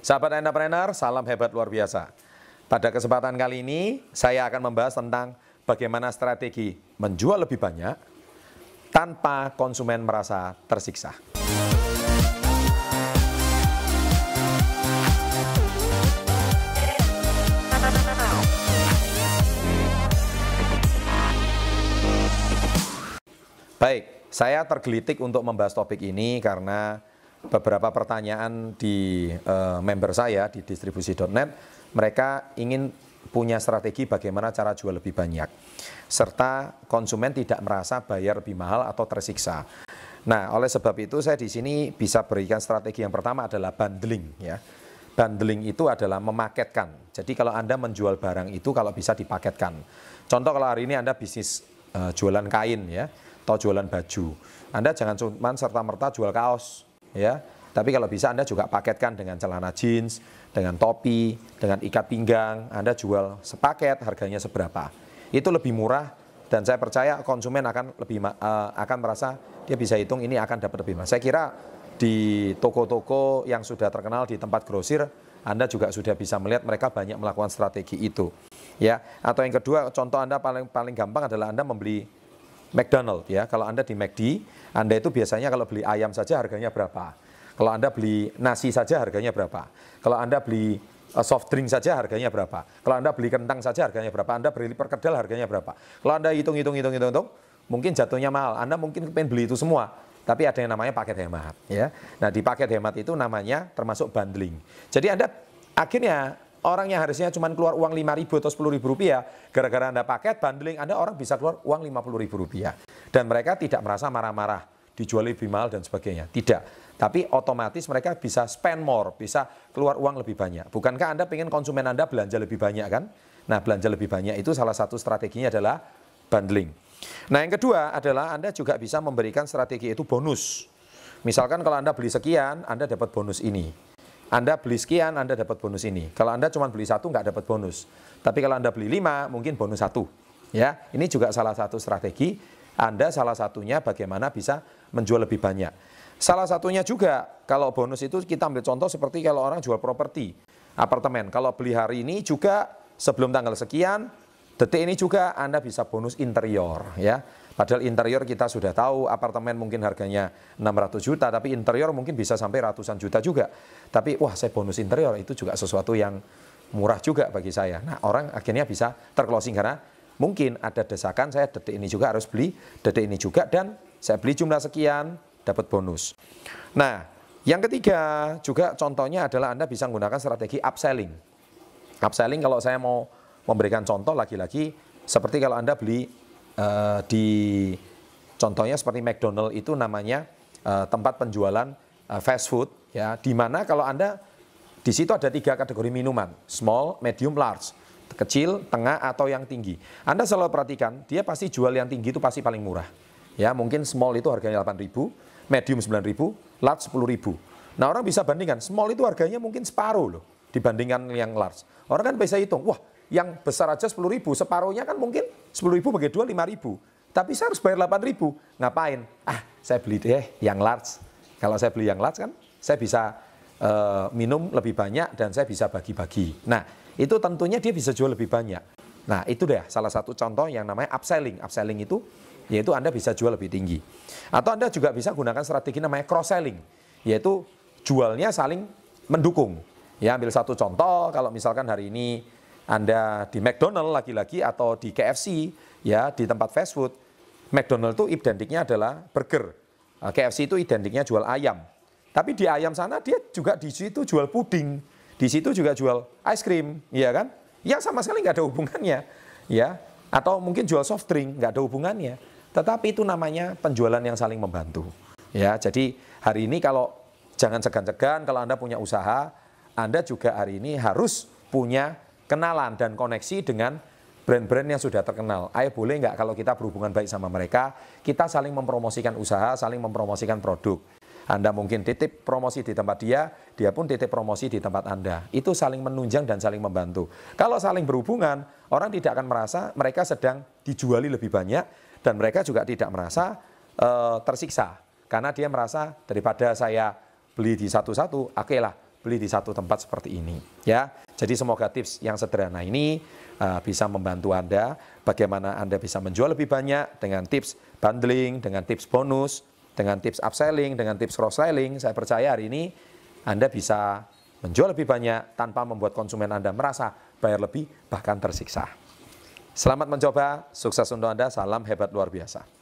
Sahabat entrepreneur, salam hebat luar biasa. Pada kesempatan kali ini, saya akan membahas tentang bagaimana strategi menjual lebih banyak tanpa konsumen merasa tersiksa. Baik, saya tergelitik untuk membahas topik ini karena beberapa pertanyaan di uh, member saya di distribusi.net, mereka ingin punya strategi bagaimana cara jual lebih banyak, serta konsumen tidak merasa bayar lebih mahal atau tersiksa. Nah, oleh sebab itu saya di sini bisa berikan strategi yang pertama adalah bundling ya. Bundling itu adalah memaketkan. Jadi kalau Anda menjual barang itu kalau bisa dipaketkan. Contoh kalau hari ini Anda bisnis uh, jualan kain ya, atau jualan baju. Anda jangan cuma serta-merta jual kaos, ya. Tapi kalau bisa Anda juga paketkan dengan celana jeans, dengan topi, dengan ikat pinggang, Anda jual sepaket, harganya seberapa. Itu lebih murah dan saya percaya konsumen akan lebih uh, akan merasa dia bisa hitung ini akan dapat lebih mahal. Saya kira di toko-toko yang sudah terkenal di tempat grosir, Anda juga sudah bisa melihat mereka banyak melakukan strategi itu. Ya, atau yang kedua contoh Anda paling paling gampang adalah Anda membeli McDonald ya. Kalau Anda di McD, Anda itu biasanya kalau beli ayam saja harganya berapa? Kalau Anda beli nasi saja harganya berapa? Kalau Anda beli uh, soft drink saja harganya berapa? Kalau Anda beli kentang saja harganya berapa? Anda beli perkedel harganya berapa? Kalau Anda hitung hitung hitung hitung hitung, mungkin jatuhnya mahal. Anda mungkin pengen beli itu semua. Tapi ada yang namanya paket hemat ya. Nah, di paket hemat itu namanya termasuk bundling. Jadi Anda akhirnya orang yang harusnya cuma keluar uang 5 ribu atau 10 ribu rupiah, gara-gara Anda paket, bundling, Anda orang bisa keluar uang 50 ribu rupiah. Dan mereka tidak merasa marah-marah, dijual lebih mahal dan sebagainya. Tidak. Tapi otomatis mereka bisa spend more, bisa keluar uang lebih banyak. Bukankah Anda ingin konsumen Anda belanja lebih banyak kan? Nah belanja lebih banyak itu salah satu strateginya adalah bundling. Nah yang kedua adalah Anda juga bisa memberikan strategi itu bonus. Misalkan kalau Anda beli sekian, Anda dapat bonus ini. Anda beli sekian, Anda dapat bonus ini. Kalau Anda cuma beli satu, nggak dapat bonus. Tapi kalau Anda beli lima, mungkin bonus satu. Ya, ini juga salah satu strategi. Anda salah satunya bagaimana bisa menjual lebih banyak. Salah satunya juga kalau bonus itu kita ambil contoh seperti kalau orang jual properti, apartemen. Kalau beli hari ini juga sebelum tanggal sekian, detik ini juga Anda bisa bonus interior. Ya, Padahal interior kita sudah tahu apartemen mungkin harganya 600 juta, tapi interior mungkin bisa sampai ratusan juta juga. Tapi wah saya bonus interior itu juga sesuatu yang murah juga bagi saya. Nah orang akhirnya bisa terclosing karena mungkin ada desakan saya detik ini juga harus beli, detik ini juga dan saya beli jumlah sekian dapat bonus. Nah yang ketiga juga contohnya adalah Anda bisa menggunakan strategi upselling. Upselling kalau saya mau memberikan contoh lagi-lagi seperti kalau Anda beli uh, di contohnya seperti McDonald itu namanya uh, tempat penjualan uh, fast food ya di mana kalau Anda di situ ada tiga kategori minuman, small, medium, large, kecil, tengah atau yang tinggi. Anda selalu perhatikan, dia pasti jual yang tinggi itu pasti paling murah. Ya, mungkin small itu harganya 8.000, medium 9.000, large 10.000. Nah, orang bisa bandingkan, small itu harganya mungkin separuh loh dibandingkan yang large. Orang kan bisa hitung, wah yang besar aja 10 ribu, separuhnya kan mungkin 10 ribu bagi dua 5 ribu. Tapi saya harus bayar 8 ribu. Ngapain? Ah, saya beli deh yang large. Kalau saya beli yang large kan, saya bisa uh, minum lebih banyak dan saya bisa bagi-bagi. Nah, itu tentunya dia bisa jual lebih banyak. Nah, itu deh salah satu contoh yang namanya upselling. Upselling itu yaitu Anda bisa jual lebih tinggi. Atau Anda juga bisa gunakan strategi namanya cross selling, yaitu jualnya saling mendukung. Ya, ambil satu contoh, kalau misalkan hari ini anda di McDonald lagi-lagi atau di KFC ya di tempat fast food, McDonald itu identiknya adalah burger. Nah, KFC itu identiknya jual ayam. Tapi di ayam sana dia juga di situ jual puding, di situ juga jual ice cream, ya kan? Yang sama sekali nggak ada hubungannya, ya. Atau mungkin jual soft drink, nggak ada hubungannya. Tetapi itu namanya penjualan yang saling membantu. Ya, jadi hari ini kalau jangan segan-segan kalau Anda punya usaha, Anda juga hari ini harus punya kenalan dan koneksi dengan brand-brand yang sudah terkenal. Ayo boleh nggak kalau kita berhubungan baik sama mereka, kita saling mempromosikan usaha, saling mempromosikan produk. Anda mungkin titip promosi di tempat dia, dia pun titip promosi di tempat Anda. Itu saling menunjang dan saling membantu. Kalau saling berhubungan, orang tidak akan merasa mereka sedang dijuali lebih banyak dan mereka juga tidak merasa uh, tersiksa. Karena dia merasa daripada saya beli di satu-satu, oke lah beli di satu tempat seperti ini ya. Jadi semoga tips yang sederhana ini uh, bisa membantu Anda bagaimana Anda bisa menjual lebih banyak dengan tips bundling, dengan tips bonus, dengan tips upselling, dengan tips cross selling. Saya percaya hari ini Anda bisa menjual lebih banyak tanpa membuat konsumen Anda merasa bayar lebih bahkan tersiksa. Selamat mencoba, sukses untuk Anda, salam hebat luar biasa.